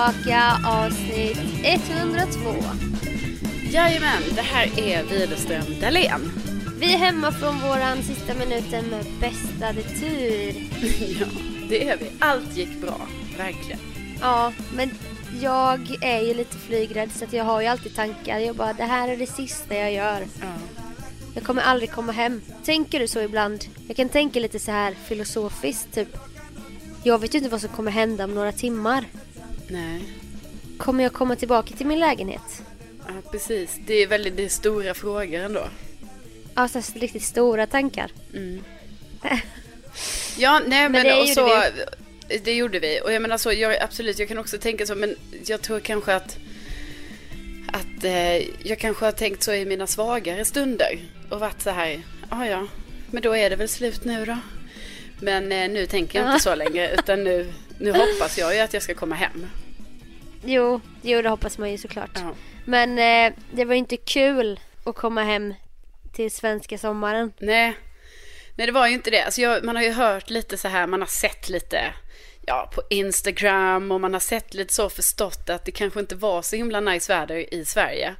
tillbaka avsnitt 102. Jajamän, det här är Widerström Dahlén. Vi är hemma från våran sista minuten med bästa tur. ja, det är vi. Allt gick bra, verkligen. Ja, men jag är ju lite flygrädd så att jag har ju alltid tankar. Jag bara, det här är det sista jag gör. Ja. Jag kommer aldrig komma hem. Tänker du så ibland? Jag kan tänka lite så här filosofiskt, typ. Jag vet ju inte vad som kommer hända om några timmar. Nej, Kommer jag komma tillbaka till min lägenhet? ja, precis. Det är väldigt det är stora frågor ändå. Alltså riktigt stora tankar. Ja, nej men, det och gjorde så, det gjorde vi. Och jag menar så, jag, absolut, jag kan också tänka så, men jag tror kanske att att eh, jag kanske har tänkt så i mina svagare stunder och varit så här, ja ja, men då är det väl slut nu då. Men eh, nu tänker jag inte så längre, utan nu, nu hoppas jag ju att jag ska komma hem. Jo, jo det hoppas man ju såklart. Ja. Men eh, det var inte kul att komma hem till svenska sommaren. Nej, nej det var ju inte det. Alltså jag, man har ju hört lite så här, man har sett lite ja, på Instagram och man har sett lite så förstått att det kanske inte var så himla nice väder i Sverige.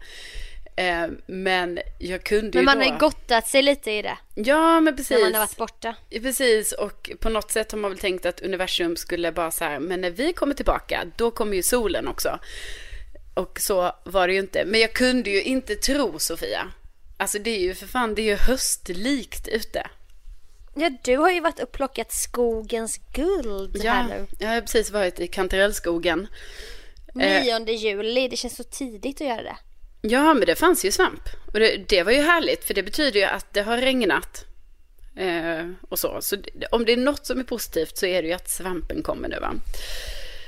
Eh, men jag kunde Men ju man då... har ju gottat sig lite i det Ja, men precis. när man har varit borta. Precis, och på något sätt har man väl tänkt att universum skulle bara så här, men när vi kommer tillbaka, då kommer ju solen också. Och så var det ju inte. Men jag kunde ju inte tro, Sofia. Alltså det är ju för fan, det är ju höstlikt ute. Ja, du har ju varit och plockat skogens guld Ja, här nu. jag har precis varit i kantarellskogen. Eh. 9 juli, det känns så tidigt att göra det. Ja, men det fanns ju svamp. Och det, det var ju härligt, för det betyder ju att det har regnat. Eh, och så. Så om det är något som är positivt så är det ju att svampen kommer nu va.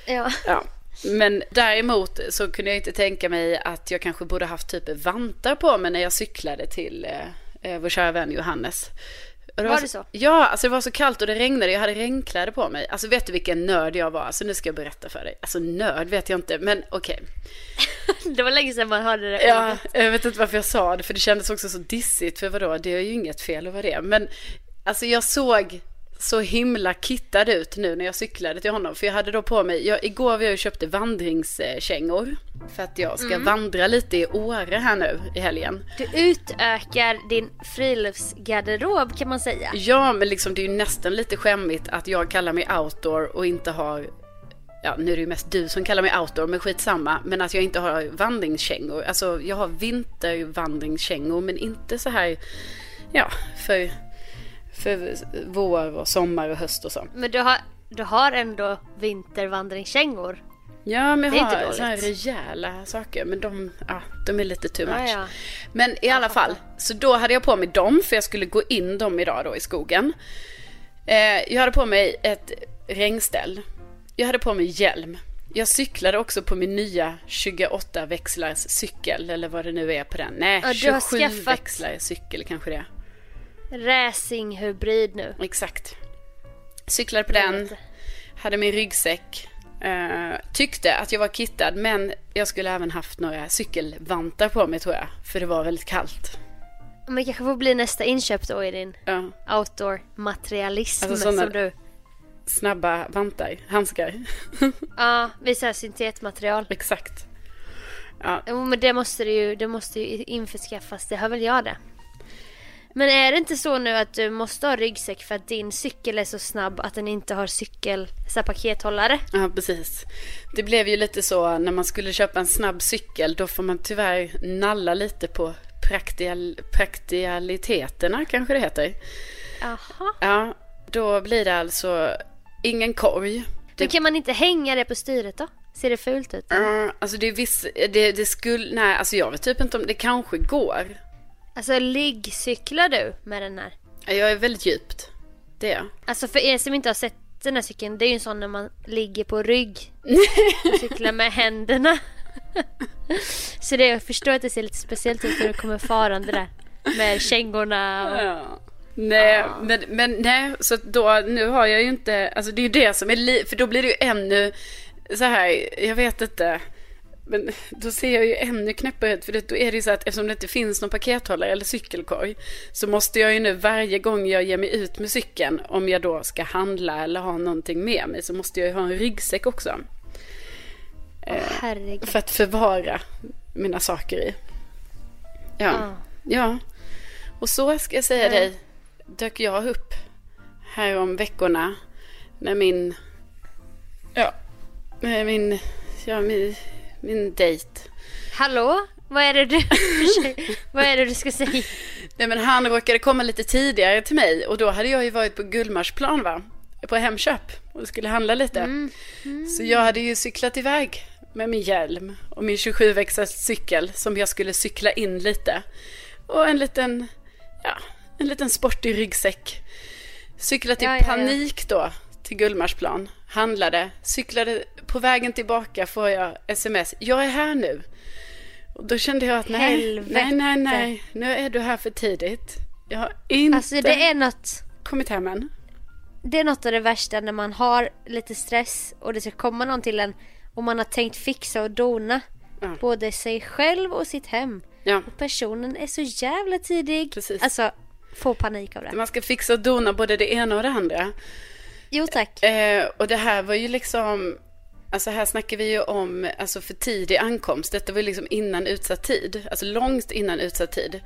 Ja. Ja. Men däremot så kunde jag inte tänka mig att jag kanske borde haft typ vantar på mig när jag cyklade till eh, eh, vår kära vän Johannes. Och Var det så? Ja, alltså det var så kallt och det regnade. Jag hade regnkläder på mig. Alltså vet du vilken nörd jag var? Alltså nu ska jag berätta för dig. Alltså nörd vet jag inte, men okej. Det var länge sedan man hörde det Ja, jag vet inte varför jag sa det, för det kändes också så dissigt. För vadå, det är ju inget fel att vara det. Men alltså jag såg så himla kittad ut nu när jag cyklade till honom. För jag hade då på mig, jag, igår var jag och köpte vandringskängor. För att jag ska vandra lite i Åre här nu i helgen. Du utökar din friluftsgarderob kan man säga. Ja, men liksom det är ju nästan lite skämmigt att jag kallar mig outdoor och inte har Ja, nu är det ju mest du som kallar mig outdoor, men skitsamma. Men att jag inte har vandringskängor. Alltså, jag har vintervandringskängor, men inte så här, ja, för, för vår och sommar och höst och så. Men du har, du har ändå vintervandringskängor. Ja, men jag har så här rejäla saker, men de, ja, de är lite too much. Ja, ja. Men i alla fall, så då hade jag på mig dem, för jag skulle gå in dem idag då i skogen. Eh, jag hade på mig ett regnställ. Jag hade på mig hjälm. Jag cyklade också på min nya 28 växlars cykel, eller vad det nu är på den. Nej, Ja, du har 27 skaffat- växlar cykel kanske det är. Racinghybrid nu. Exakt. Cyklade på den, hade min ryggsäck. Eh, tyckte att jag var kittad, men jag skulle även haft några cykelvantar på mig tror jag. För det var väldigt kallt. Men kanske får bli nästa inköp då i din Ja, outdoor-materialism Alltså som du... snabba vantar, handskar. Ja, vi säger syntetmaterial. Exakt. Ja, Jo, men det måste du ju, det måste ju införskaffas. Det har väl jag det. Men är det inte så nu att du måste ha ryggsäck för att din cykel är så snabb att den inte har cykel, så pakethållare? ja, precis. Det blev ju lite så när man skulle köpa en snabb cykel, då får man tyvärr nalla lite på praktial, praktialiteterna, kanske det heter. Jaha. Ja, då blir det alltså ingen korg. Men kan man inte hänga det på styret då? Ser det fult ut? Ja, alltså det är viss, det, det skulle, nej alltså jag vet typ inte om det kanske går. Alltså liggcyklar du med den här? Jag är väldigt djupt. Det är jag. Alltså för er som inte har sett den här cykeln, det är ju en sån när man ligger på rygg och cyklar med händerna. Så det, jag förstår att det ser lite speciellt ut när du kommer farande där. Med kängorna och... Ja. Nej, men, men nej, så då, nu har jag ju inte, alltså det är ju det som är li, för då blir det ju ännu så här, jag vet inte, men då ser jag ju ännu knäppare ut, för då är det ju så att eftersom det inte finns någon pakethållare eller cykelkorg, så måste jag ju nu varje gång jag ger mig ut med cykeln, om jag då ska handla eller ha någonting med mig, så måste jag ju ha en ryggsäck också. Herregud. för att förvara mina saker i. Ja. Ja. ja. Och så ska jag säga Ja. dig, dök jag upp här om veckorna när min, ja, min, ja, min, min dejt. Hallå? Vad är det du... Vad är det du ska säga? Nej men han råkade komma lite tidigare till mig och då hade jag ju varit på Gullmarsplan va? På Hemköp och skulle handla lite. Mm. Så jag hade ju cyklat iväg med min hjälm och min 27 växels cykel som jag skulle cykla in lite. Och en liten, ja, en liten sportig ryggsäck. Cyklade i ja, ja. panik då till Gullmarsplan. Handlade, cyklade på vägen tillbaka får jag sms. Jag är här nu. Och då kände jag att nej, Helvete. nej, nej, nej, nu är du här för tidigt. Jag har inte Alltså det är något... kommit hem än. Det är något av det värsta när man har lite stress och det ska komma någon till en och man har tänkt fixa och dona Ja. både sig själv och sitt hem. Ja. Och personen är så jävla tidig. Precis. Alltså, få panik av det. Man ska fixa och dona både det ena och det andra. Jo tack. Eh, och det här var ju liksom, alltså här snackar vi ju om alltså för tidig ankomst. Detta var ju liksom innan utsatt tid, alltså långt innan utsatt tid.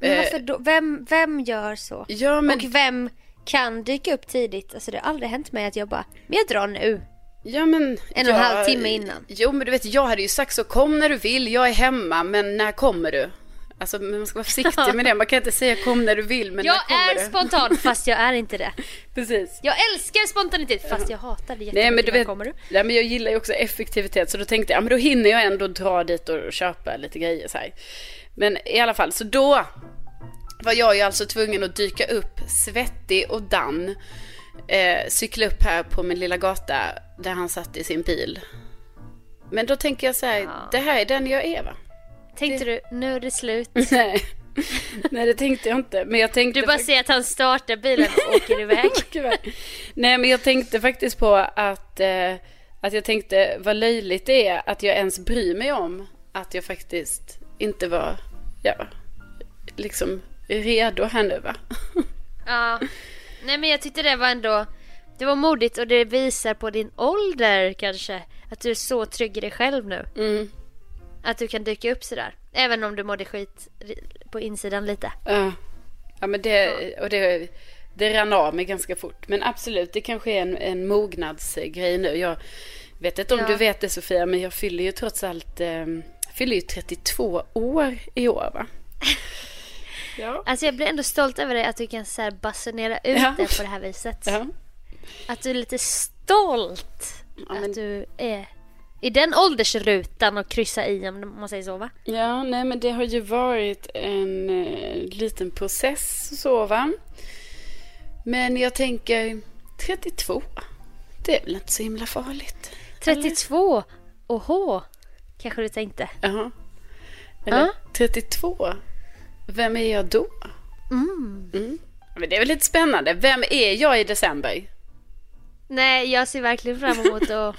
Men Eh, varför då? Vem, vem gör så? ja, men, Och vem kan dyka upp tidigt? Alltså det har aldrig hänt mig att jag bara, men jag drar nu. ja, men En och en halv timme innan. Jo, men du vet, jag hade ju sagt så, kom när du vill, jag är hemma, men när kommer du? Alltså, men man ska vara försiktig med det. Man kan inte säga kom när du vill, men Jag är du? spontan fast jag är inte det. Precis. Jag älskar spontanitet fast jag hatar det Nej men du vet, kommer du? nej, men jag gillar ju också effektivitet så då tänkte jag, ja, men då hinner jag ändå dra dit och köpa lite grejer så här. Men i alla fall, så då var jag ju alltså tvungen att dyka upp svettig och dan, eh, cykla upp här på min lilla gata där han satt i sin bil. Men då tänker jag så här, Ja. det här är den jag är va? Tänkte du, nu är det slut. Nej. Nej det tänkte jag inte. Men jag tänkte Du bara ser att han startar bilen och åker iväg. Nej men jag tänkte faktiskt på att, eh, att jag tänkte vad löjligt det är att jag ens bryr mig om att jag faktiskt inte var, ja, liksom redo här nu va? Ja. Nej men jag tyckte det var ändå Det var modigt och det visar på din ålder kanske Att du är så trygg i dig själv nu Mm. Att du kan dyka upp sådär Även om du mådde skit på insidan lite Ja. ja men det, och det, det rann av mig ganska fort. Men absolut, det kanske är en, en mognadsgrej nu. Jag vet inte om Ja. du vet det Sofia, men jag fyller ju trots allt, eh, fyller ju 32 år i år va? Ja. Alltså jag blir ändå stolt över dig att du kan så här basunera ut Ja. det på det här viset Ja. Att du är lite stolt Ja, men- Att du är i den åldersrutan och kryssa i om man säger så va? Ja, nej men det har ju varit en eh, liten process så va. Men jag tänker 32, det är väl inte så himla farligt? 32? Oho! Kanske du tänkte? Jaha. Eller Ja. 32, vem är jag då? Mm. Mm. Men det är väl lite spännande. Vem är jag i december? Nej, jag ser verkligen fram emot att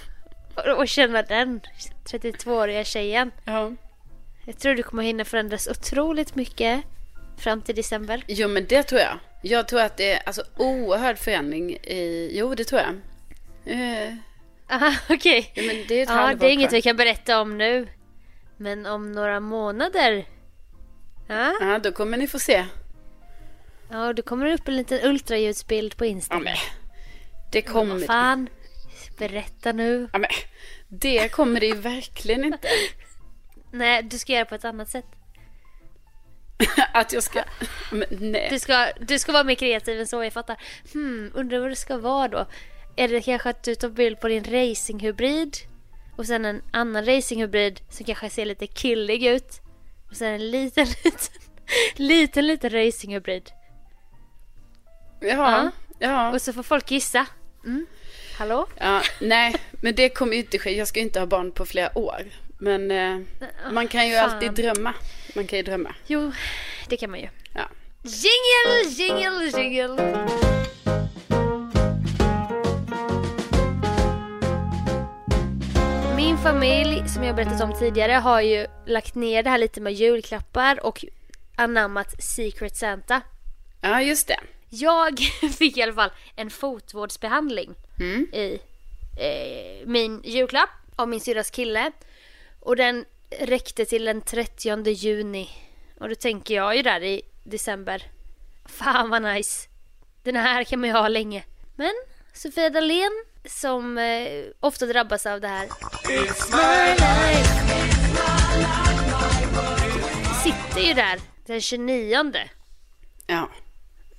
och, känna den 32-åriga tjejen. Ja. Jag tror du kommer hinna förändras otroligt mycket fram till december. Jo men det tror jag. Jag tror att det är alltså oerhörd förändring i, jo det tror jag. Aha, okej. ja, men det är Ja, det är inget vi kan berätta om nu. Men om några månader. Ja, Ja, då kommer ni få se. ja då kommer det upp en liten ultraljudsbild på Ja, Instagram. men, det Vad kommer fan. Berätta nu. Ja, men, det kommer det ju verkligen inte. Nej, du ska göra på ett annat sätt. Att jag ska... Men, nej. Du ska, du ska vara mer kreativ än så, jag fattar. Hmm, undrar vad det ska vara då? Är det kanske att du tar bild på din racinghybrid? Och sen en annan racinghybrid som kanske ser lite killig ut? Och sen en liten, liten, liten, liten racinghybrid. Ja, ja. Och så får folk gissa. Mm. Hallå? ja. Nej, men det kommer inte ske. Jag ska inte ha barn på flera år. Men eh, man kan ju fan. alltid drömma. Man kan ju drömma. Jo, det kan man ju. Ja. Jingle, jingle, jingle. Min familj, som jag berättat om tidigare, har ju lagt ner det här lite med julklappar och anammat Secret Santa. ja, just det. Jag fick i alla fall en fotvårdsbehandling Mm. i eh, min julklapp. av min syrras kille. Och den räckte till den 30 juni. Och då tänker jag ju där i december. Fan vad nice. Den här kan man ju ha länge. Men Sofia Dalén som eh, ofta drabbas av det här. It's my life. Sitter ju där den 29 Ja.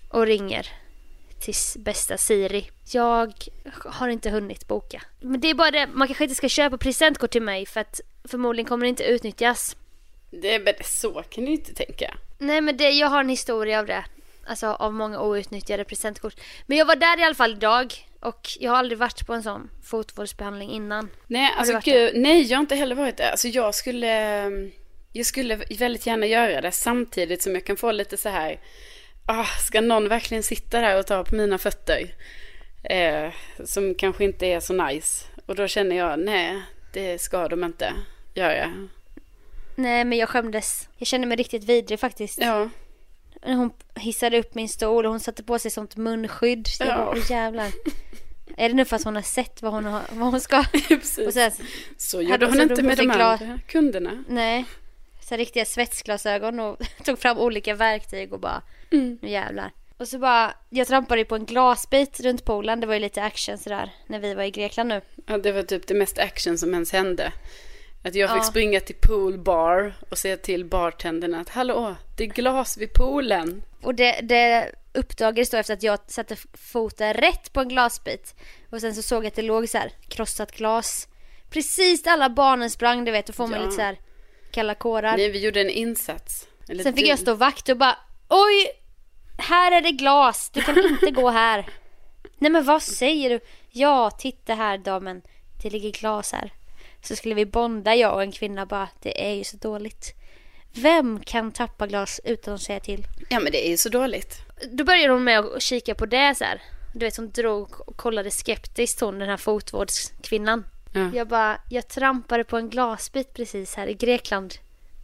och ringer till bästa Siri. Jag har inte hunnit boka. Men det är bara det, man kanske inte ska köpa presentkort till mig för att förmodligen kommer det inte utnyttjas. Det är väl så kan du inte tänka. Nej men det, jag har en historia av det. Alltså av många outnyttjade presentkort. Men jag var där i alla fall idag och jag har aldrig varit på en sån fotvårdsbehandling innan. Nej, alltså gud, nej jag har inte heller varit där. Alltså jag skulle, jag skulle väldigt gärna göra det samtidigt som jag kan få lite så här, ah, ska någon verkligen sitta där och ta på mina fötter? Eh, som kanske inte är så nice. Och då känner jag, nej, det ska de inte göra. Nej men jag skämdes. Jag kände mig riktigt vidrig faktiskt. Ja, När hon hissade upp min stol och hon satte på sig sånt munskydd. Så jag Ja. bara, åh jävlar. Är det nu för att hon har sett vad hon, har, vad hon ska? precis. Och sen, så gjorde hon inte med de andra kunderna. nej. Så riktiga svetsglasögon och tog fram olika verktyg och bara, Mm. nu jävlar. Och så bara, jag trampade ju på en glasbit runt poolen. Det var ju lite action sådär när vi var i Grekland nu. Ja, det var typ det mest action som ens hände. Att jag fick Ja. springa till poolbar och säga till bartendern att hallå, det är glas vid poolen. Och det, det uppdagades då efter att jag satte foten rätt på en glasbit. Och sen så såg jag att det låg så här krossat glas. Precis där alla barnen sprang, du vet, då får man Ja. lite så här kalla kårar. Nej, vi gjorde en insats. Eller Sen fick du. jag stå vakt och bara Oj! Här är det glas, du kan inte gå här. Nej men vad säger du? Ja, titta här damen. Det ligger glas här. Så skulle vi bonda jag och en kvinna bara, det är ju så dåligt. Vem kan tappa glas utan att säga till? Ja, men det är ju så dåligt. Då började hon med att kika på det så här. Du vet hon drog och kollade skeptiskt hon den här fotvårdskvinnan. Ja. Jag bara, jag trampade på en glasbit precis här i Grekland.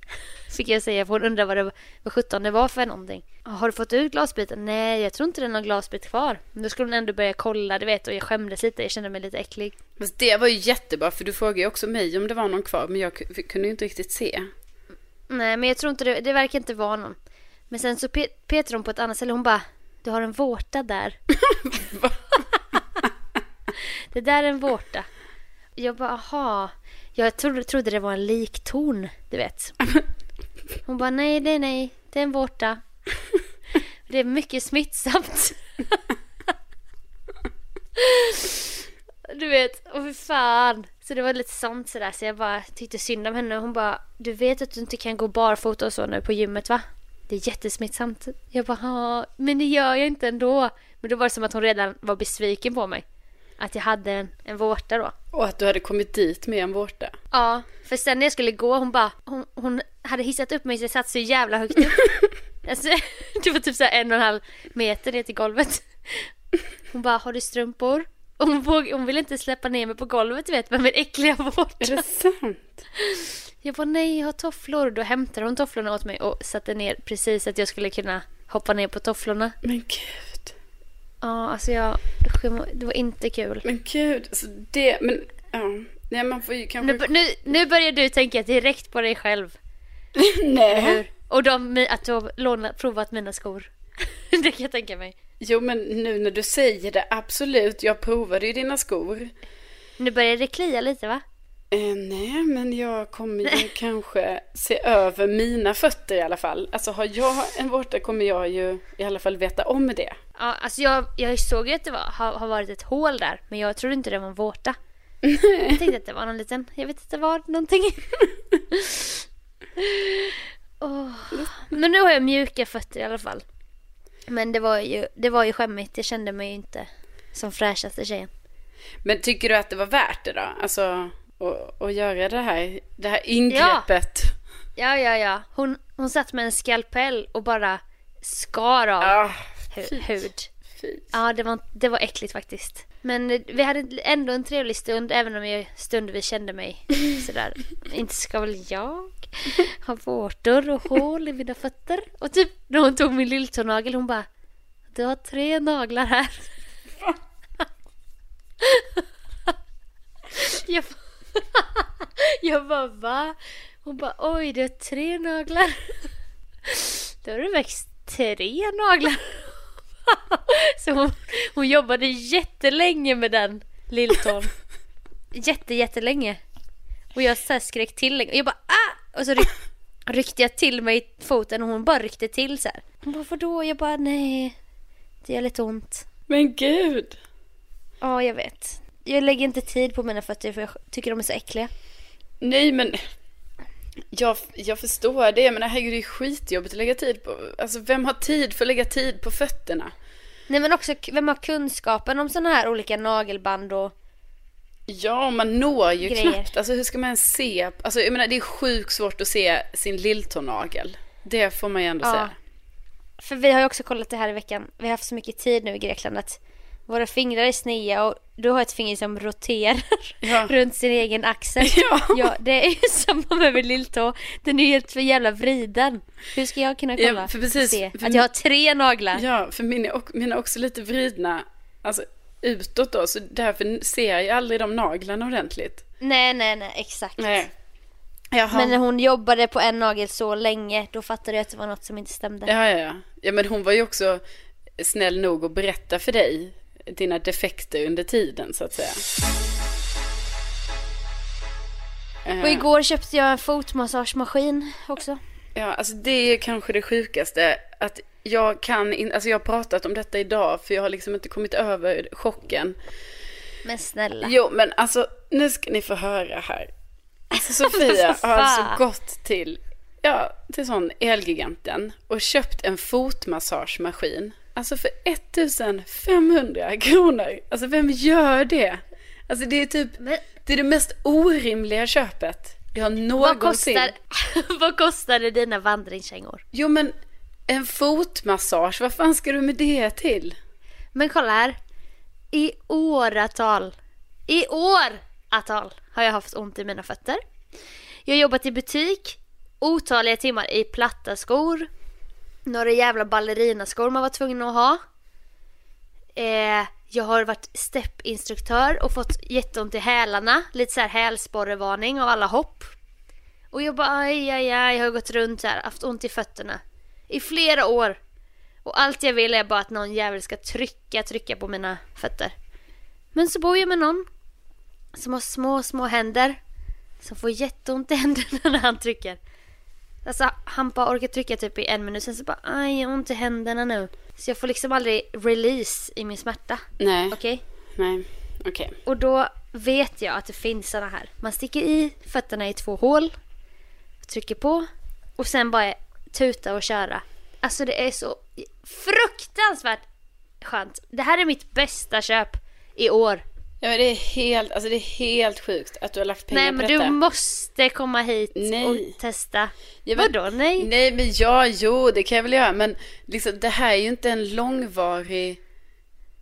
Fick jag säga för hon undrade vad det var, vad sjutton det var för någonting. "Ja, Har du fått ut glasbiten? Nej, jag tror inte det är någon glasbit kvar. Men då skulle hon ändå börja kolla, du vet, och jag skämdes lite. Jag kände mig lite äcklig. Men det var ju jättebra, för du frågade ju också mig om det var någon kvar, men jag ku- kunde ju inte riktigt se. Nej, men jag tror inte det, det verkar inte vara någon. Men sen så pe- petade hon på ett annat ställe. Hon bara, du har en vårta där. det där är en vårta. Jag bara, aha. Jag trodde, trodde det var en liktorn, du vet. Hon bara, nej, nej, nej. Det är en vårta. Det är mycket smittsamt. Du vet, och för fan. Så det var lite sånt sådär så jag bara tyckte synd om henne. Hon bara, du vet att du inte kan gå barfota och så nu på gymmet va? Det är jättesmittsamt. Jag bara, men det gör jag inte ändå. Men då var det som att hon redan var besviken på mig. Att jag hade en, en vårta då. Och att du hade kommit dit med en vårta. Ja, för sen när jag skulle gå, hon bara, hon, hon hade hissat upp mig så jag satt så jävla högt upp. alltså, det var typ så en och en halv meter ner till golvet. Hon bara, har du strumpor? Och hon, våg, hon ville inte släppa ner mig på golvet du vet med min äckliga Är vårta. det sant? Jag bara, nej jag har tofflor. Då hämtade hon tofflorna åt mig och satte ner precis att jag skulle kunna hoppa ner på tofflorna. Men gud. Ja, alltså jag, det var inte kul. Men gud. Alltså det, men ja. Nej, man får ju kanske... Nu, nu, nu börjar du tänka direkt på dig själv. Nej. Och de, att du har lånat, provat mina skor. det kan jag tänka mig. Jo, men nu när du säger det, absolut. Jag provade ju dina skor. Nu börjar det klia lite va? Eh, nej, men jag kommer ju kanske se över mina fötter i alla fall. Alltså har jag en vårta kommer jag ju i alla fall veta om det. Ja, alltså jag, jag såg ju att det var, har, har varit ett hål där. Men jag trodde inte det var en vårta. Jag tänkte att det var någon liten, jag vet inte vad, någonting. Åh. Men nu har jag mjuka fötter i alla fall. Men det var ju, det var ju skämmigt. Jag kände mig ju inte som fräschaste tjejen. Men tycker du att det var värt det då? Alltså att, att göra det här, det här ingreppet? Ja, ja, ja. Hon, hon satt med en skalpell och bara skar av Ah, hu- hud. fy. Ja, det var, det var äckligt faktiskt. Men eh, vi hade ändå en trevlig stund, även om jag stundvis kände mig sådär. Inte ska väl jag ha vårtor och hål i mina fötter? Och typ när hon tog min lilltånagel, hon bara Du har tre naglar här. jag, Jag bara va? Hon bara oj du har tre naglar. Då har du växt tre naglar. Så hon, hon jobbade jättelänge med den lilltån. Jätte jättelänge. Och jag så skrek till och jag bara ah! Och så ryck, ryckte jag till mig foten och hon bara ryckte till så här. Hon bara vadå? Jag bara nej. Det gör lite ont. Men gud. Ja, jag vet. Jag lägger inte tid på mina fötter för jag tycker de är så äckliga. Nej men jag, jag förstår det, men herregud det är skitjobbigt att lägga tid på. Alltså vem har tid för att lägga tid på fötterna? Nej men också, vem har kunskapen om sådana här olika nagelband och... Ja, man når ju Grejer. knappt. Alltså hur ska man ens se? Alltså jag menar det är sjukt svårt att se sin lilltånagel. Det får man ju ändå Ja. säga. För vi har ju också kollat det här i veckan. Vi har haft så mycket tid nu i Grekland att våra fingrar är sneda och du har ett finger som roterar Ja. runt sin egen axel. Ja. ja, det är ju samma med min lilltå. Den är ju helt för jävla vriden. Hur ska jag kunna Ja, kolla för precis, se för- att jag har tre naglar? Ja, för mina mina är också lite vridna, alltså utåt då, så därför ser jag aldrig de naglarna ordentligt. Nej, nej, nej, exakt. Nej. Jaha. Men när hon jobbade på en nagel så länge, då fattade jag att det var något som inte stämde. Ja, ja, ja. Ja, men hon var ju också snäll nog att berätta för dig dina defekter under tiden, så att säga. Eh, Och igår köpte jag en fotmassagemaskin också. Ja, alltså det är kanske det sjukaste. Att jag kan in, alltså jag har pratat om detta idag för jag har liksom inte kommit över chocken. Men snälla. Jo, men alltså nu ska ni få höra här. Alltså Sofia har alltså gått till, ja, till sån Elgiganten och köpt en fotmassagemaskin. Alltså för 1500 kronor. Alltså vem gör det? Alltså det är typ, Men det är det mest orimliga köpet jag har vad någonsin. kostar, vad kostade dina vandringskängor? Jo men en fotmassage, vad fan ska du med det till? Men kolla här. I åratal, i åratal har jag haft ont i mina fötter. Jag har jobbat i butik, otaliga timmar i platta skor. Några jävla ballerinaskor man var tvungen att ha. Eh, jag har varit steppinstruktör och fått jätteont i hälarna. Lite så här hälsporrevarning av alla hopp. Och jag bara aj, aj, aj, jag har gått runt här, haft ont i fötterna. I flera år. Och allt jag vill är bara att någon jävel ska trycka, trycka på mina fötter. Men så bor jag med någon som har små, små händer. Som får jätteont i händerna när han trycker. Alltså han bara orkar trycka typ i en minut, sen så bara aj, jag har ont i händerna nu. Så jag får liksom aldrig release i min smärta. Nej, Okej? nej, okej. Och då vet jag att det finns såna här. Man sticker i fötterna i två hål. Trycker på. Och sen bara tuta och köra. Alltså det är så fruktansvärt skönt. Det här är mitt bästa köp i år. Ja, men det är helt, alltså det är helt sjukt att du har lagt pengar Nej på men detta. du måste komma hit Nej. och testa. Ja, men- Vadå nej? Nej, men ja, jo, det kan jag väl göra. Men liksom, det här är ju inte en långvarig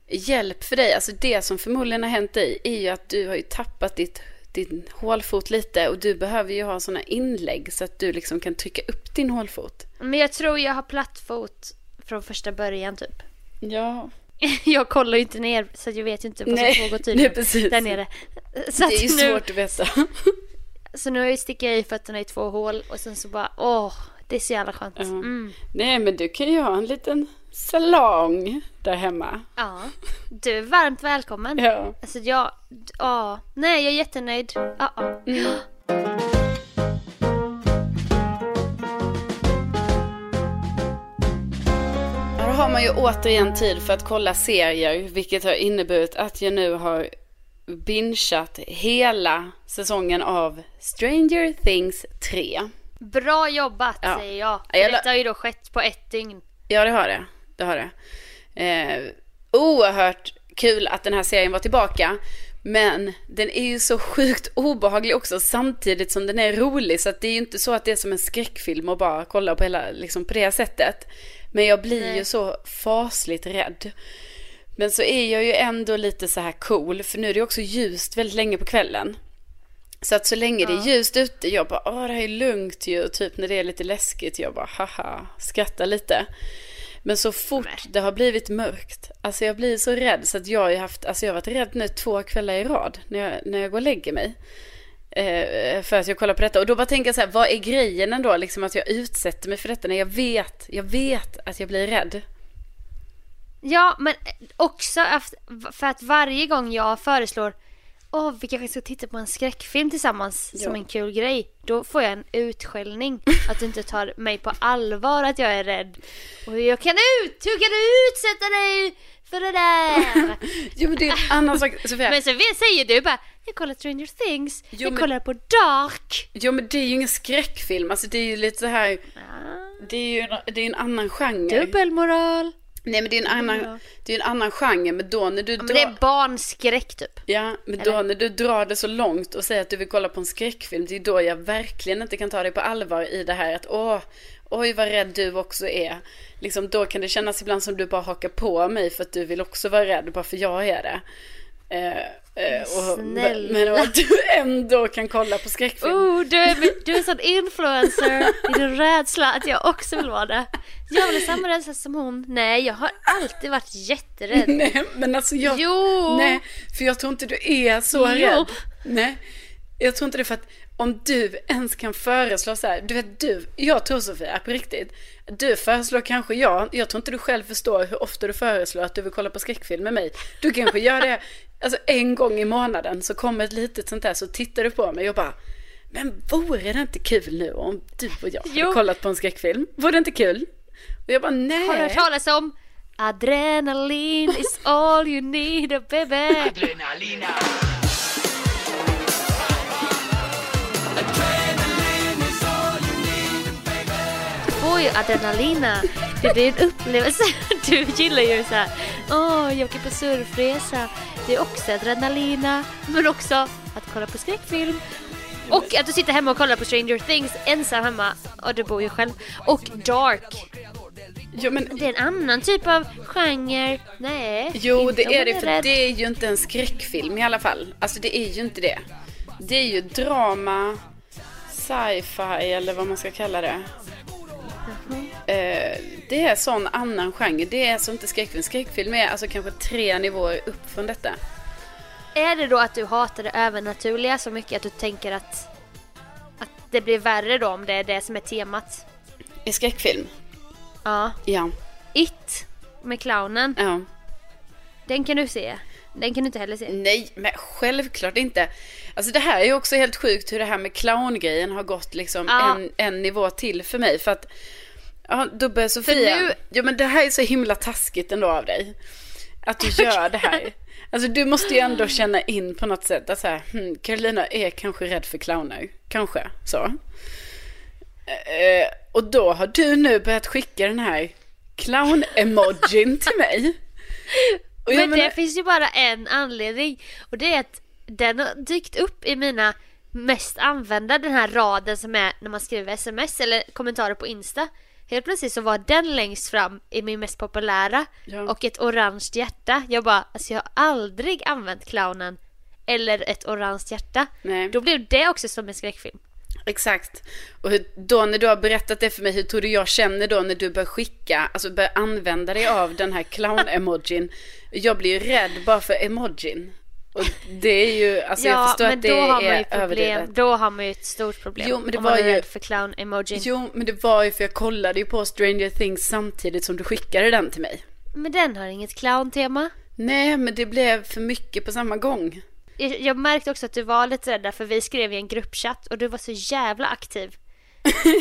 hjälp för dig. Alltså det som förmodligen har hänt dig är ju att du har ju tappat ditt, din hålfot lite och du behöver ju ha sådana inlägg så att du liksom kan trycka upp din hålfot. Men jag tror jag har platt fot från första början typ. Ja, Jag kollar ju inte ner så jag vet ju inte vad som pågår nej, tydligen precis. där nere. Så det är ju nu, svårt att veta. Så nu sticker jag i fötterna i två hål och sen så bara åh, det är så jävla skönt. Ja. Mm. Nej, men du kan ju ha en liten salong där hemma. Ja, du är varmt välkommen. Ja. Alltså jag, ja, nej jag är jättenöjd. Ja, ja. Mm. Man ju återigen tid för att kolla serier, vilket har inneburit att jag nu har bingeat hela säsongen av Stranger Things 3. Bra jobbat Ja. säger jag. Ja, jag Detta har ju då skett på ett dygn. Ja, det har det. Det har det. Eh, oerhört kul att den här serien var tillbaka. Men den är ju så sjukt obehaglig också samtidigt som den är rolig. Så det är ju inte så att det är som en skräckfilm och bara kolla på hela, liksom på det sättet. Men jag blir Nej. ju så fasligt rädd. Men så är jag ju ändå lite så här cool, för nu är det också ljust väldigt länge på kvällen. Så att så länge det är ljust ute, jag bara, åh det här är lugnt ju, typ när det är lite läskigt, jag bara, haha, skrattar lite. Men så fort det har blivit mörkt, alltså jag blir så rädd så att jag har haft, alltså jag har varit rädd nu två kvällar i rad när jag, när jag går och lägger mig. Eh, för att jag kollar på detta. Och då bara tänker jag så här, vad är grejen ändå? Liksom att jag utsätter mig för detta när jag vet, jag vet att jag blir rädd. Ja, men också efter- för att varje gång jag föreslår Åh, vi kanske ska titta på en skräckfilm tillsammans som Ja. en kul grej. Då får jag en utskällning. Att du inte tar mig på allvar att jag är rädd. Och jag kan ut! Hur kan du utsätta dig för det där? Jo men det är en annan sak, Sofia. Men så säger du bara Jag kollar Stranger Things. Jo, jag men- kollar på Dark. Jo men det är ju ingen skräckfilm, alltså det är ju lite så här, Ah, det är ju en, det är en annan genre. dubbelmoral. Nej men det är en annan, det är en annan genre, men då när du Men drar... det är barnskräck typ. Ja, men då Eller? när du drar det så långt och säger att du vill kolla på en skräckfilm, det är då jag verkligen inte kan ta dig på allvar i det här att åh, oj vad rädd du också är. Liksom då kan det kännas ibland som du bara hakar på mig för att du vill också vara rädd, bara för jag är det. Eh, eh, och, Snälla. Men att du ändå kan kolla på skräckfilm. Oh, du är, du är en sån influencer i din rädsla att jag också vill vara det. Jag vill samma rädsla som hon. Nej, jag har alltid varit jätterädd. Nej, men alltså jag... Jo! Nej, för jag tror inte du är så Jo. rädd. Nej, jag tror inte det för att om du ens kan föreslå så här, du vet du, jag tror Sofia, på riktigt, du föreslår kanske jag, jag tror inte du själv förstår hur ofta du föreslår att du vill kolla på skräckfilm med mig. Du kanske gör det, alltså en gång i månaden så kommer ett litet sånt där så tittar du på mig och bara, men vore det inte kul nu om du och jag hade Jo. kollat på en skräckfilm? Vore det inte kul? Och jag bara, nej. Har du hört talas om Adrenalin is all you need baby? Adrenalina. Ju adrenalina. Det blir en upplevelse. Du gillar ju så här. Åh, jag åker på surfresa. Det är också adrenalina. Men också att kolla på skräckfilm. Och att du sitter hemma och kollar på Stranger Things ensam hemma. Och du bor ju själv. Och Dark. Jo, men Det är en annan typ av genre. Nej. Jo, det är det, för rädd. det är ju inte en skräckfilm i alla fall. Alltså det är ju inte det. Det är ju drama, sci-fi eller vad man ska kalla det. Eh, det är sån annan genre. Det är alltså inte skräckfilm. Skräckfilm är alltså kanske tre nivåer upp från detta. Är det då att du hatar det övernaturliga så mycket att du tänker att, att det blir värre då om det är det som är temat? I skräckfilm? Ja. Ja. It med clownen, ja. den kan du se. Den kan du inte heller se. Nej, men självklart inte. Alltså det här är ju också helt sjukt hur det här med clowngrejen har gått liksom Ja. en, en nivå till för mig. För att, ja, då börjar Sofia, nu- ja men det här är så himla taskigt ändå av dig. Att du gör det här. Alltså du måste ju ändå känna in på något sätt att så här, hmm, Carolina är kanske rädd för clowner. Kanske, så. Eh, och då har du nu börjat skicka den här clown-emojin till mig. Men menar- det finns ju bara en anledning och det är att den har dykt upp i mina mest använda, den här raden som är när man skriver sms eller kommentarer på Insta. Helt plötsligt så var den längst fram i min mest populära Ja. och ett orange hjärta. Jag bara, alltså jag har aldrig använt clownen eller ett orange hjärta. Nej. Då blev det också som en skräckfilm. Exakt. Och hur, då när du har berättat det för mig, hur tror du jag känner då när du börjar skicka, alltså börjar använda dig av den här clown-emojin? Jag blir ju rädd bara för emojin. Och det är ju, alltså jag förstår men att det då har man ju är överdrivet. Då har man ju ett stort problem. Jo, men det om man var är ju- rädd för clown-emojin. Jo, men det var ju för jag kollade ju på Stranger Things samtidigt som du skickade den till mig. Men den har inget clown-tema. Nej, men det blev för mycket på samma gång. Jag, jag märkte också att du var lite rädd för vi skrev i en gruppchatt och du var så jävla aktiv.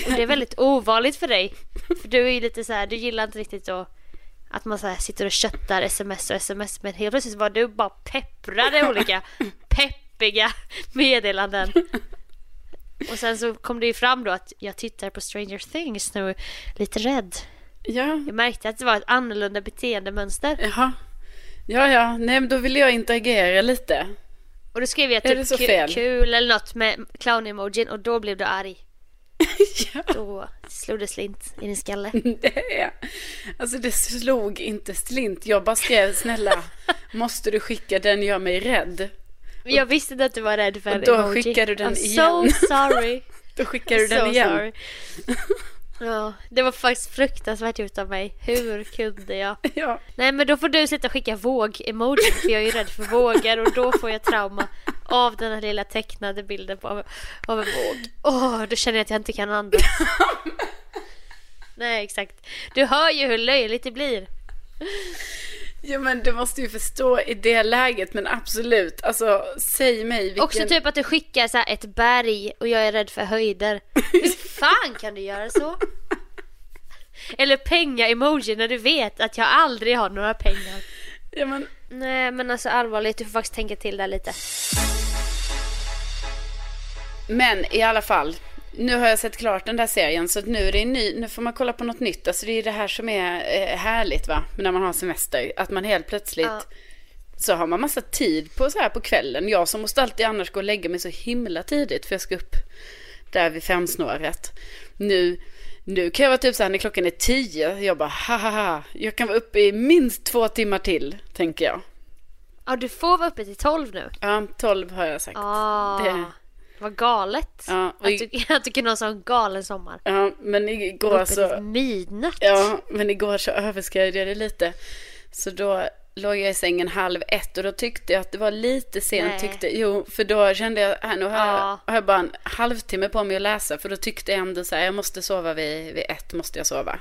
Och det är väldigt ovanligt för dig. För du är ju lite så här, du gillar inte riktigt då att man så här sitter och köttar sms och sms men helt plötsligt var du bara pepprade olika peppiga meddelanden. Och sen så kom det ju fram då att jag tittar på Stranger Things nu, lite rädd. Ja, Jag märkte att det var ett annorlunda beteendemönster. jaha. Ja, ja, nej men då vill jag interagera lite. Och då skrev jag typ kul eller något med clown-emojin och då blev du arg. Ja. Då slog det slint i din skalle. Det är, alltså det slog inte slint. Jag bara skrev snälla, måste du skicka den gör mig rädd? Men jag visste inte att du var rädd för Och då emoji. skickar du den I'm igen. so sorry. Då skickar du so den igen. sorry. Ja, det var faktiskt fruktansvärt gjort av mig. Hur kunde jag? Ja. Nej men då får du sluta skicka våg-emoji för jag är ju rädd för vågor och då får jag trauma av den här lilla tecknade bilden på, av, av en våg. Åh, då känner jag att jag inte kan andas. Nej, exakt. Du hör ju hur löjligt det blir. Ja men du måste ju förstå i det läget men absolut. Alltså säg mig vilken... Också typ att du skickar så ett berg och jag är rädd för höjder. Hur fan kan du göra så? Eller penga-emoji när du vet att jag aldrig har några pengar. Ja, men... Nej men alltså allvarligt, du får faktiskt tänka till där lite. Men i alla fall. Nu har jag sett klart den där serien så nu är det ny, nu får man kolla på något nytt. Alltså det är det här som är eh, härligt va, när man har semester. Att man helt plötsligt Ja. så har man massa tid på så här på kvällen. Jag som måste alltid annars gå och lägga mig så himla tidigt för jag ska upp där vid femsnåret. Nu, nu kan jag vara typ så här när klockan är tio, jag bara haha, jag kan vara uppe i minst två timmar till, tänker jag. Ja du får vara uppe till 12 nu. Ja, tolv har jag sagt. Ah, Det- vad galet. Ja, och att, du, att du kunde ha en sån galen sommar. Ja, men igår så... midnatt. Ja, men igår så överskred jag det lite. Så då låg jag i sängen halv ett och då tyckte jag att det var lite sent. Nej. Tyckte, jo, för då kände jag, här, nu har, jag, Ja. har jag bara en halvtimme på mig att läsa. För då tyckte jag ändå så här, jag måste sova vid, vid ett, måste jag sova.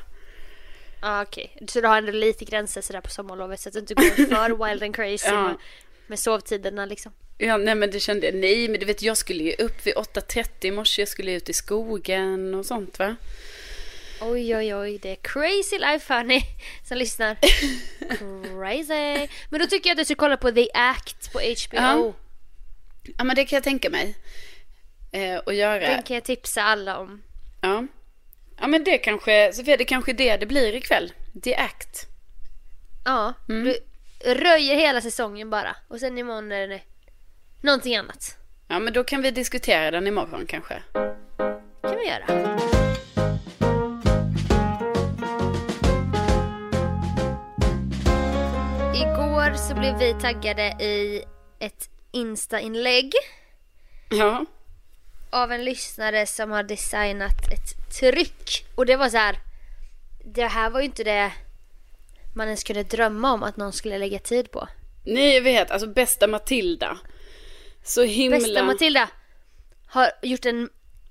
Ah, Okej, så du har ändå lite gränser sådär på sommarlovet så att du inte går för wild and crazy Ja. med, med sovtiderna liksom. Ja, nej men det kände jag, nej men du vet jag skulle ju upp vid 8.30 i morse, jag skulle ut i skogen och sånt va. Oj oj oj, det är crazy life hörni som lyssnar. Crazy. Men då tycker jag att du ska kolla på The Act på HBO. Ja. Ja men det kan jag tänka mig. Eh, och göra. Den kan jag tipsa alla om. Ja. Ja men det kanske, Sofia det kanske är det det blir ikväll. The Act. Ja, Mm. du röjer hela säsongen bara. Och sen imorgon är det någonting annat. Ja men då kan vi diskutera den imorgon kanske. kan vi göra. Igår så blev vi taggade i ett Insta-inlägg Ja. av en lyssnare som har designat ett tryck. Och det var så här. Det här var ju inte det man ens kunde drömma om att någon skulle lägga tid på. Jag vet, alltså bästa Matilda. Så himla... Bästa Matilda har gjort en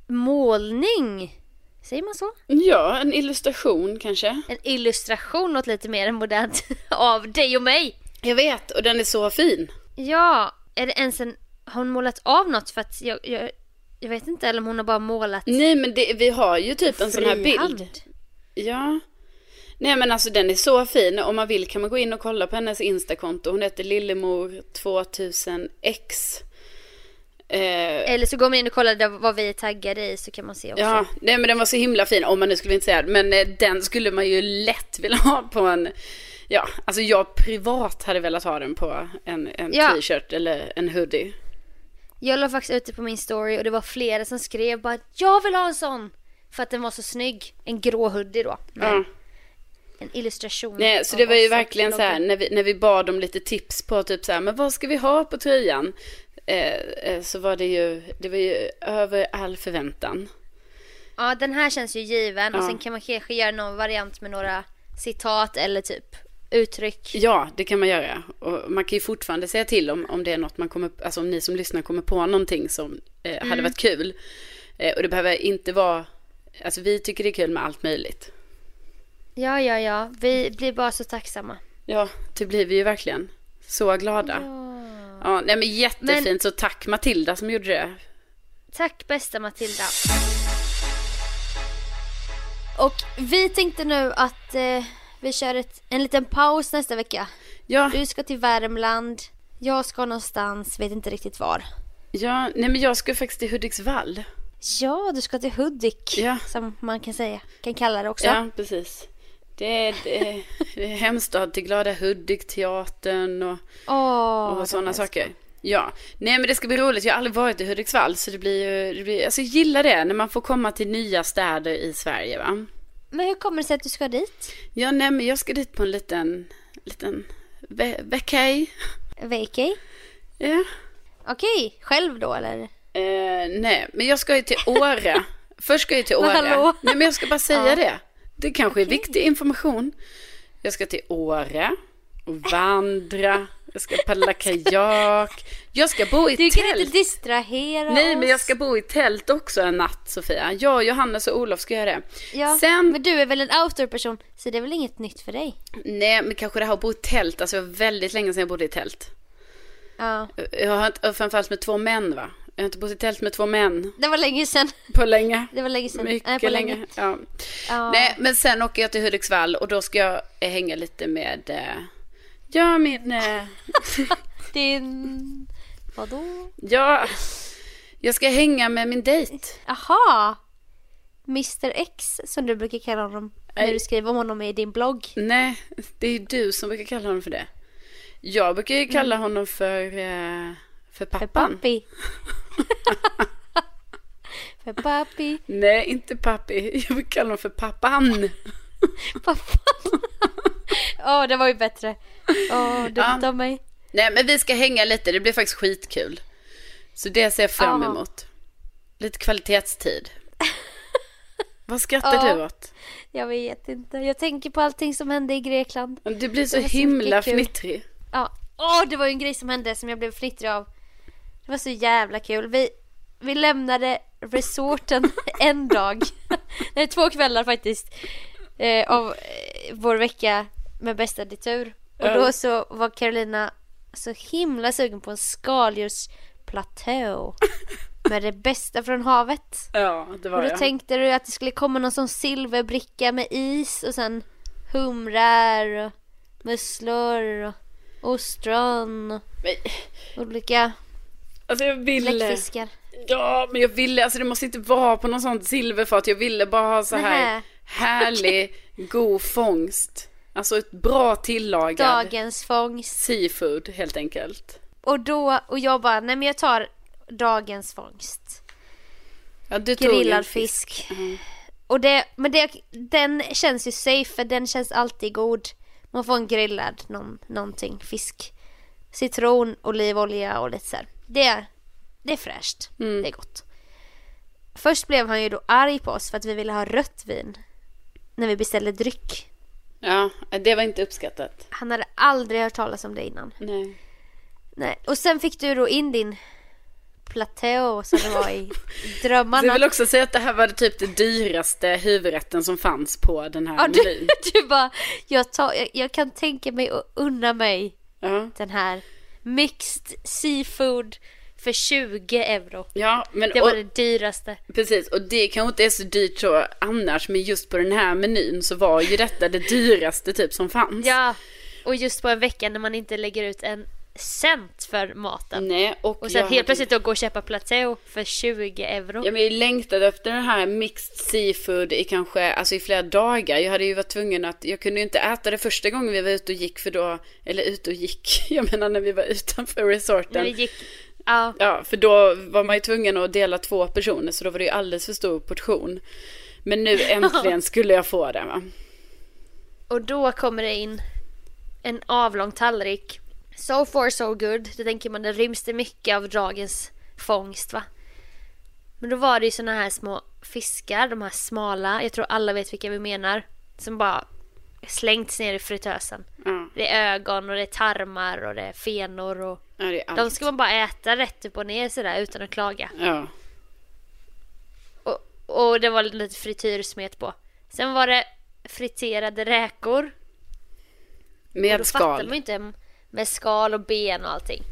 målning. Säger man så? Ja, en illustration kanske. En illustration något lite mer modernt av dig och mig. Jag vet, och den är så fin. Ja, är det ens en... Har hon målat av något? För att jag, jag, jag vet inte, eller om hon har bara målat Nej men det, vi har ju typ en sån här bild. Ja. Nej men alltså den är så fin. Om man vill kan man gå in och kolla på hennes Instakonto. Hon heter Lillemor2000x. Eh, Eller så går man in och kollar vad vi är taggade i så kan man se också. ja, nej men den var så himla fin. Om man nu skulle inte säga det. Men eh, den skulle man ju lätt vilja ha på en... Ja, alltså jag privat hade velat ha den på en, en Ja. t-shirt eller en hoodie. Jag la faktiskt ute på min story och det var flera som skrev bara jag vill ha en sån. För att den var så snygg. En grå hoodie då. Ja. En illustration. Nej, så det var ju verkligen så här när vi, när vi bad om lite tips på typ så här, men vad ska vi ha på tröjan? Eh, eh, så var det ju, det var ju över all förväntan. Ja, den här känns ju given. Och Ja. sen kan man kanske göra någon variant med några citat eller typ uttryck. Ja, det kan man göra. Och man kan ju fortfarande säga till om, om det är något man kommer, alltså om ni som lyssnar kommer på någonting som eh, hade varit kul. Eh, och det behöver inte vara, alltså vi tycker det är kul med allt möjligt. Ja, ja, ja. Vi blir bara så tacksamma. Ja, det blir vi ju verkligen. Så glada. Ja, nej men jättefint. Men- Så tack Matilda som gjorde det. Tack bästa Matilda. Och vi tänkte nu att eh, vi kör ett, en liten paus nästa vecka. Ja, Du ska till Värmland. Jag ska någonstans, vet inte riktigt var. ja, nej men jag ska faktiskt till Hudiksvall. Ja, du ska till Hudik. Ja. Som man kan säga. Kan kalla det också. Ja, precis. Det är, det är, det är hemstad till Glada Hudik-teatern och, Åh, och sådana saker. Ja, nej men det ska bli roligt. Jag har aldrig varit i Hudiksvall så det blir ju, det blir, alltså jag gillar det när man får komma till nya städer i Sverige va. Men hur kommer det sig att du ska dit? Ja, nej men jag ska dit på en liten, liten ve- vacay. Vacay? Ja. Okej, själv då eller? Eh, nej, men jag ska ju till Åre. Först ska jag till Men Åre. hallå? Nej, men jag ska bara säga Ja. det. Det kanske är viktig information. Jag ska till Åre och vandra Jag ska paddla kajak. Jag ska bo i Du kan tält. inte distrahera Nej, oss. men jag ska bo i tält också en natt, Sofia. Jag, Johannes och Olof ska göra det. Ja, Sen, men du är väl en outdoor-person, så det är väl inget nytt för dig? nej, men kanske det här att bo i tält. Alltså, det var väldigt länge sedan jag bodde i tält. Ja, Jag har framförallt med två män, va? Jag har inte bott i tält med två män det var länge sedan. på länge. Det var länge sedan. Mycket Nej, på länge. Ja. Ja. Nej, men sen åker jag till Hudiksvall och då ska jag hänga lite med, eh, ja, min, eh, Din... Vadå? ja, jag ska hänga med min dejt. Aha! Mr X som du brukar kalla honom när du skriver om honom i din blogg. Nej, det är du som brukar kalla honom för det. Jag brukar ju kalla Mm. honom för, eh, för För pappan. pappi. för pappi. Nej, inte pappi. Jag brukar kalla honom för pappan. Pappan. Åh, det var ju bättre. Åh, dumt Ja. av mig. Nej, men vi ska hänga lite. Det blir faktiskt skitkul. Så det ser jag fram emot. Lite kvalitetstid. Vad skrattar du åt? Jag vet inte. Jag tänker på allting som hände i Grekland. Du blir så så himla fnittrig. Ja. Åh, det var ju en grej som hände som jag blev fnittrig av. Det var så jävla kul. Vi, vi lämnade resorten en dag. Nej, två kvällar faktiskt. Eh, av eh, vår vecka med bästa ditur. Och då så var Carolina så himla sugen på en skaldjursplatå. Med det bästa från havet. Ja, det var Och då jag. tänkte du att det skulle komma någon sån silverbricka med is och sen humrar och musslor och ostron och olika Alltså jag ville... bläckfiskar. Ja, men jag ville, alltså det måste inte vara på någon sånt silverfat. Jag ville bara ha så här Nähä. härlig, god fångst. Alltså ett bra tillagad Dagens fångst. seafood helt enkelt. Och då, och jag bara, nej men jag tar dagens fångst. Ja, du tog Grillad fisk. Mm. Och det, men det, den känns ju safe för den känns alltid god. Man får en grillad någon, någonting, fisk. Citron, olivolja och lite så här. Det, är- det är fräscht. Mm. Det är gott. Först blev han ju då arg på oss för att vi ville ha rött vin. När vi beställde dryck. Ja, det var inte uppskattat. Han hade aldrig hört talas om det innan. Nej. Nej. Och sen fick du då in din platå som det var i Du drömmarna. vill också säga att det här var typ det dyraste huvudrätten som fanns på den här Ja, du, menyn. du bara, jag, tar, jag, jag kan tänka mig att unna mig Ja. den här mixed seafood för 20 euro. Ja, men Det var och, det dyraste. precis. Och det kanske inte är så dyrt så annars, men just på den här menyn så var ju detta det dyraste typ som fanns. Ja, och just på en vecka när man inte lägger ut en cent för maten. Nej, och, Och sen helt hade- plötsligt då gå och köpa platå för 20 euro. Ja, men jag längtade efter den här mixed seafood i kanske, alltså i flera dagar. Jag hade ju varit tvungen att, jag kunde ju inte äta det första gången vi var ute och gick för då, eller ute och gick, jag menar när vi var utanför När resorten. vi gick, ja, Ja, för då var man ju tvungen att dela två personer så då var det ju alldeles för stor portion. Men nu äntligen skulle jag få det va. och då kommer det in en avlång tallrik. So far so good. Då tänker man det ryms det mycket av dagens fångst va. Men då var det ju såna här små fiskar, de här smala, jag tror alla vet vilka vi menar. Som bara slängts ner i fritösen. Ja, Det är ögon och det är tarmar och det är fenor och ja det är allt. de ska man bara äta rätt upp och ner sådär utan att klaga. Ja, Och, och det var lite frityrsmet på. Sen var det friterade räkor. Med då fattar man skal. Med skal och ben och allting.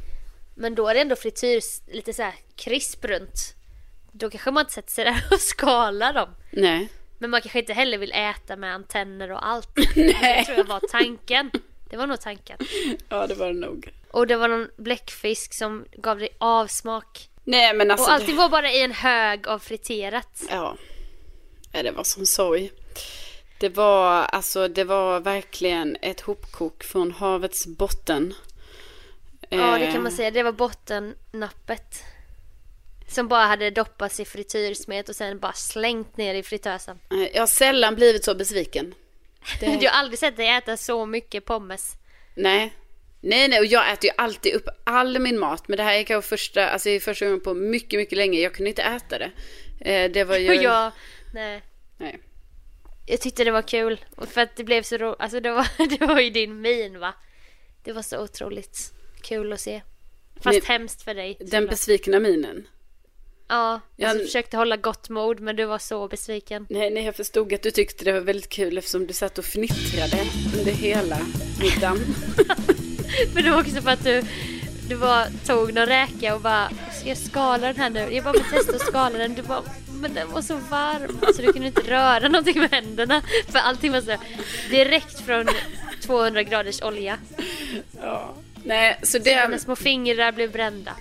Men då är det ändå frityr lite så här krisp runt. Då kanske man inte sätter sig där och skalar dem. Nej. Men man kanske inte heller vill äta med antenner och allt. Det tror jag var tanken. Det var nog tanken. Ja, det var det nog. Och det var någon bläckfisk som gav dig avsmak. Nej, men alltså. Och allting det... var bara i en hög av friterat. Ja. ja, det var som sorg. Det var, alltså, det var verkligen ett hopkok från havets botten. Ja, det Eh, kan man säga. Det var bottennappet. Som bara hade doppats i frityrsmet och sen bara slängt ner i fritösen. eh, Jag har sällan blivit så besviken. Det... Jag har aldrig sett dig äta så mycket pommes. Nej. Nej, nej, och jag äter ju alltid upp all min mat. Men det här är kanske första, alltså första gången på mycket, mycket länge. Jag kunde inte äta det. Eh, det var ju... Och jag, nej. Nej. Jag tyckte det var kul. För att det blev så roligt. Alltså det var, det var ju din min va. Det var så otroligt. kul att se. Fast Men- hemskt för dig. Den såklart. besvikna minen. Ja, Ja, alltså, försökte hålla gott mod men du var så besviken. Nej, nej, jag förstod att du tyckte det var väldigt kul eftersom du satt och fnittrade under hela middagen. Men det var också för att du, du bara tog någon räka och bara Ska jag skala den här nu? Jag bara testa att skala den. Du bara men den var så varm så du kunde inte röra någonting med händerna. För allting var så direkt från 200 graders olja. Ja. Nej, så det, små fingrar blev brända.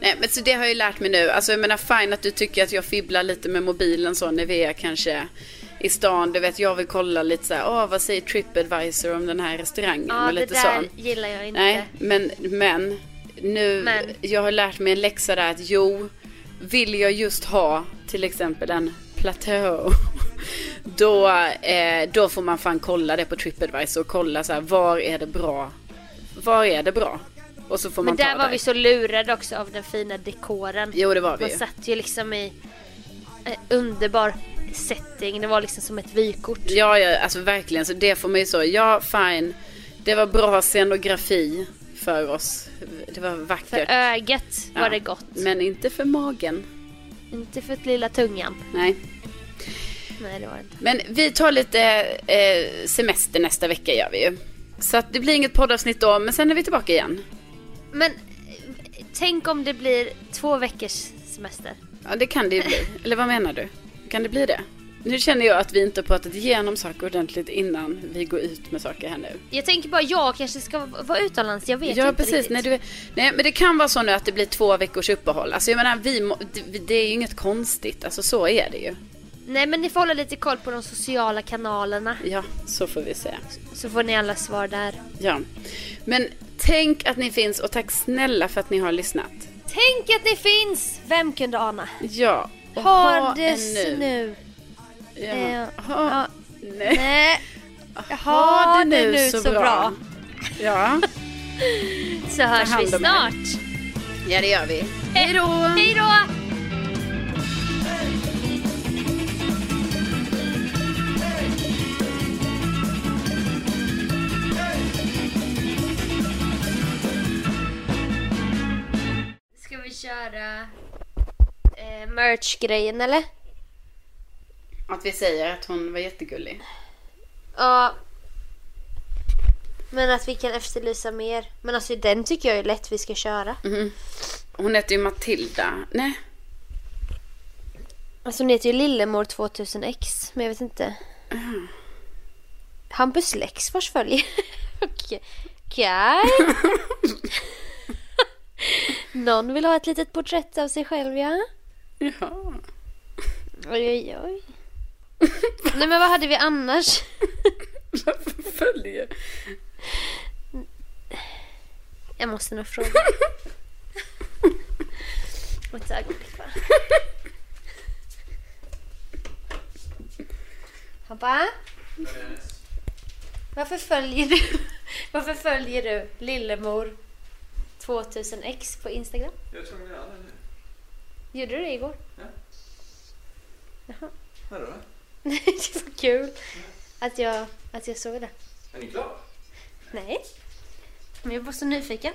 nej, men så det har jag ju lärt mig nu. Alltså jag menar fine att du tycker att jag fibblar lite med mobilen så när vi är kanske i stan. Du vet, jag vill kolla lite så här, åh vad säger Tripadvisor om den här restaurangen? Ja och det lite där så. gillar jag inte. Nej, men, men nu, Men. jag har lärt mig en läxa där att jo, vill jag just ha till exempel en plateau, då, eh, då får man fan kolla det på Tripadvisor och kolla så här, var är det bra? Var är det bra? Och så får man Men där var där. vi så lurade också av den fina dekoren. Jo, det var vi Man satt ju liksom i en underbar setting. Det var liksom som ett vykort. Ja, ja, alltså verkligen. Så det får man ju så. Ja, fine. Det var bra scenografi för oss. Det var För vackert. ögat var Ja, det gott. Men inte för magen. Inte för lilla tungan. Nej. Nej det var det inte. Men vi tar lite eh, semester nästa vecka gör vi ju. Så att det blir inget poddavsnitt då, men sen är vi tillbaka igen. Men tänk om det blir två veckors semester. Ja, det kan det ju bli. Eller vad menar du? Kan det bli det? Nu känner jag att vi inte har pratat igenom saker ordentligt innan vi går ut med saker här nu. Jag tänker bara jag kanske ska vara utomlands. Jag vet ja, inte precis. riktigt. Nej, du, nej, men det kan vara så nu att det blir två veckors uppehåll. Alltså jag menar, vi det, är ju inget konstigt. Alltså så är det ju. Nej men ni får hålla lite koll på de sociala kanalerna. Ja, så får vi se. Så får ni alla svar där. Ja. Men tänk att ni finns och tack snälla för att ni har lyssnat. Tänk att ni finns! Vem kunde ana? Ja. och Ha det en nu. Ja. Eh, Ha, ja. nej. Nej. Ha det nu så, bra. Ja. Så hörs vi snart. ja, det gör vi. Hej då! Hej då! Ska vi köra eh, merch-grejen eller? Att vi säger att hon var jättegullig. Ja. Men att vi kan efterlysa mer. Men alltså den tycker jag är lätt vi ska köra. Mhm. Hon heter ju Matilda. Nej. Alltså hon heter ju Lillemor 2000X. Men jag vet inte. Hampus Lexfors följer. Okej. Okej. Någon vill ha ett litet porträtt av sig själv ja. Ja. Oj oj oj. Nej men vad hade vi annars? Varför följer? Jag måste nog fråga. Ett ögonblick bara. Pappa? Varför följer du, varför följer du Lillemor 2000X på Instagram? Jag att göra det nu. Gjorde du det igår? Ja. Jaha. Vadå? Nej, det var kul att jag, att jag såg det. Är ni klara? Nej. Men jag var så nyfiken.